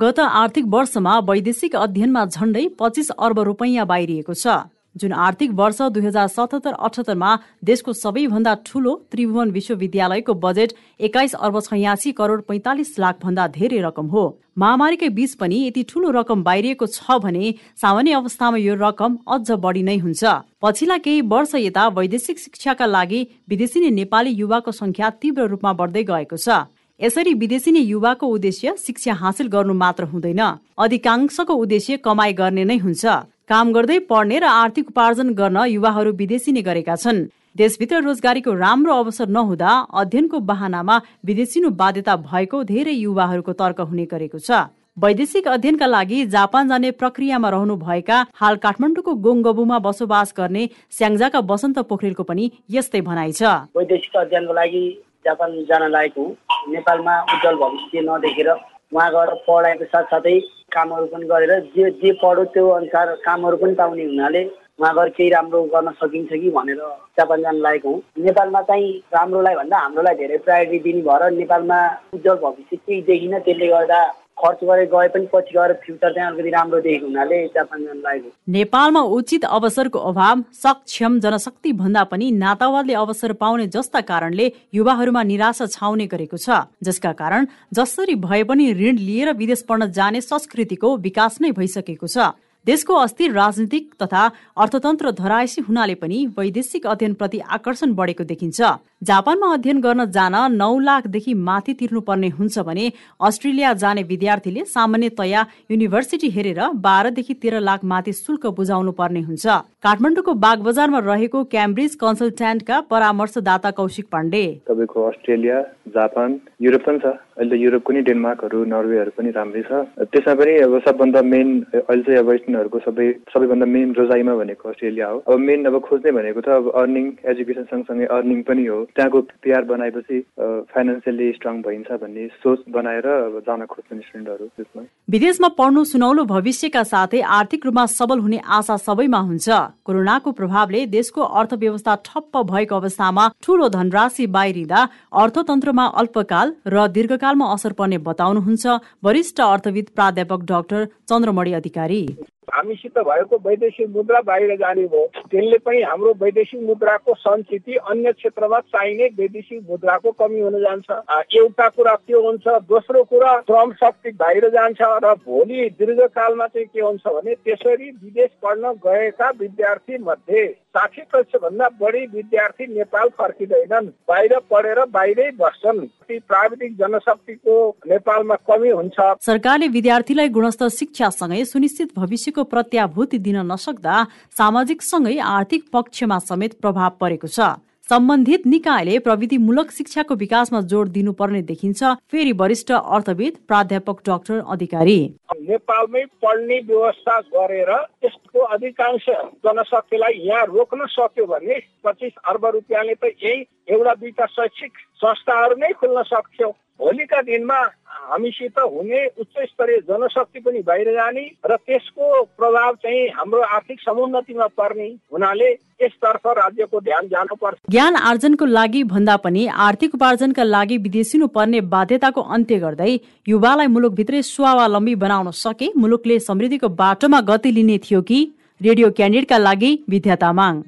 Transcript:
गत आर्थिक वर्षमा वैदेशिक अध्ययनमा झण्डै पच्चिस अर्ब रुपैयाँ बाहिरिएको छ। जुन आर्थिक वर्ष दुई हजार सतहत्तर अठहत्तरमा देशको सबैभन्दा ठूलो त्रिभुवन विश्वविद्यालयको बजेट एक्काइस अर्ब छयासी करोड पैंतालिस लाख भन्दा धेरै रकम हो। महामारीकै बीच पनि यति ठूलो रकम बाहिरिएको छ भने सामान्य अवस्थामा यो रकम अझ बढी नै हुन्छ। पछिल्ला केही वर्ष यता वैदेशिक शिक्षाका लागि विदेशी नेपाली युवाको संख्या तीव्र रूपमा बढ्दै गएको छ। यसरी विदेशी युवाको उद्देश्य शिक्षा हासिल गर्नु मात्र हुँदैन। अधिकांशको उद्देश्य कमाई गर्ने नै हुन्छ। काम गर्दै पढ्ने र आर्थिक उपार्जन गर्न युवाहरू विदेशी नै गरेका छन्। देशभित्र रोजगारीको राम्रो अवसर नहुँदा अध्ययनको बाहनामा विदेशिनु बाध्यता भएको धेरै युवाहरूको तर्क हुने गरेको छ। वैदेशिक अध्ययनका लागि जापान जाने प्रक्रियामा रहनु भएका हाल काठमाडौँको गोङगबुमा बसोबास गर्ने स्याङ्जाका बसन्त पोखरेलको पनि यस्तै भनाइ छ। वैदेशिक अध्ययनको लागि जापान जान लागेको नेपालमा उज्जवल भविष्य नदेखेर उहाँ गएर पढाइको साथसाथै कामहरू पनि गरेर जे जे पढो त्यो अनुसार कामहरू पनि पाउने हुनाले उहाँ गएर केही राम्रो गर्न सकिन्छ कि भनेर जापान जान लागेको हुँ। नेपालमा चाहिँ राम्रोलाई भन्दा हाम्रोलाई धेरै प्रायोरिटी दिने भएर नेपालमा उज्जवल भविष्य केही देखिन। त्यसले गर्दा खर्च गरे गए पनि पछि गएर फ्युचर चाहिँ अलिकति राम्रो देखेको हुनाले नेपालमा उचित अवसरको अभाव सक्षम जनशक्ति भन्दा पनि नातावादले अवसर पाउने जस्ता कारणले युवाहरूमा निराशा छाउने गरेको छ। जसका कारण जसरी भए पनि ऋण लिएर विदेश पढ्न जाने संस्कृतिको विकास नै भइसकेको छ। देशको अस्थिर राजनीतिक तथा अर्थतन्त्र धरायसी हुनाले पनि वैदेशिक अध्ययन प्रति आकर्षण बढेको देखिन्छ। जापानमा अध्ययन गर्न जान नौ लाखदेखि माथि तिर्नुपर्ने हुन्छ भने अस्ट्रेलिया जाने विद्यार्थीले सामान्यतया युनिभर्सिटी हेरेर बाह्रदेखि तेह्र लाख माथि शुल्क बुझाउनु पर्ने हुन्छ। काठमाडौँको बाग बजारमा रहेको क्याम्ब्रिज कन्सल्ट्यान्टका परामर्शदाता कौशिक पाण्डे। तपाईँको अस्ट्रेलिया जापान युरोप पनि छ। अहिले त युरोपको नि डेनमार्कहरू नर्वेहरू पनि राम्रै छ। त्यसमा पनि अब सबभन्दा मेन अहिले चाहिँ अब सबै सबैभन्दा मेन रोजाइमा भनेको अस्ट्रेलिया हो। अब मेन अब खोज्ने भनेको त अब अर्निङ एजुकेसन सँगसँगै अर्निङ पनि हो। त्यहाँको पिआर बनाएपछि फाइनेन्सियली स्ट्रङ भइन्छ भन्ने सोच बनाएर जान खोज्छन् स्टुडेन्टहरू त्यसमा। विदेशमा पढ्नु सुनौलो भविष्यका साथै आर्थिक रूपमा सबल हुने आशा सबैमा हुन्छ। कोरोनाको प्रभावले देशको अर्थव्यवस्था ठप्प भएको अवस्थामा ठूलो धनराशि बाहिरिँदा अर्थतन्त्रमा अल्पकाल र दीर्घकालमा असर पर्ने बताउनुहुन्छ वरिष्ठ अर्थविद प्राध्यापक डाक्टर चन्द्रमणि अधिकारी। हामीसित भएको वैदेशिक मुद्रा बाहिर जाने भयो त्यसले पनि हाम्रो वैदेशिक मुद्राको सञ्चिति अन्य क्षेत्रमा चाहिने वैदेशिक मुद्राको कमी हुन जान्छ। एउटा कुरा त्यो हुन्छ दोस्रो कुरा श्रम शक्ति बाहिर जान्छ र भोलि दीर्घकालमा चाहिँ के हुन्छ भने त्यसरी विदेश पढ्न गएका विद्यार्थी मध्ये साठी प्रतिशत भन्दा बढी विद्यार्थी नेपाल फर्किँदैनन् बाहिर पढेर बाहिरै बस्छन्। प्राविधिक जनशक्तिको नेपालमा कमी हुन्छ। सरकारले विद्यार्थीलाई गुणस्तर शिक्षासँगै सुनिश्चित भविष्यको प्रत्याभूति दिन नसक्दा सामाजिक सँगै आर्थिक पक्षमा समेत प्रभाव परेको छ। सम्बन्धित निकायले प्रविधिमूलक शिक्षाको विकासमा जोड दिनुपर्ने देखिन्छ। फेरि वरिष्ठ अर्थविद प्राध्यापक डाक्टर अधिकारी। नेपालमै पढ्ने व्यवस्था गरेर यसको अधिकांश जनशक्तिलाई यहाँ रोक्न सक्यो भने पच्चिस अर्ब रुपियाँले त यही एउटा दुईटा शैक्षिक संस्थाहरू नै खुल्न सक्थ्यो। भोलिका दिनमा हामीसित हुने उच्च स्तरीय जनशक्ति पनि बाहिर जाने र त्यसको प्रभाव चाहिँ हाम्रो आर्थिक समुन्नतिमा पर्ने हुनाले यसतर्फ राज्यको ध्यान जानुपर्छ। ज्ञान आर्जनको लागि भन्दा पनि आर्थिक उपार्जनका लागि विदेशिनु पर्ने बाध्यताको अन्त्य गर्दै युवालाई मुलुकभित्रै स्वावलम्बी बनाउन सके मुलुकले समृद्धिको बाटोमा गति लिने थियो कि? रेडियो क्यान्डिडेटका लागि विद्या तामाङ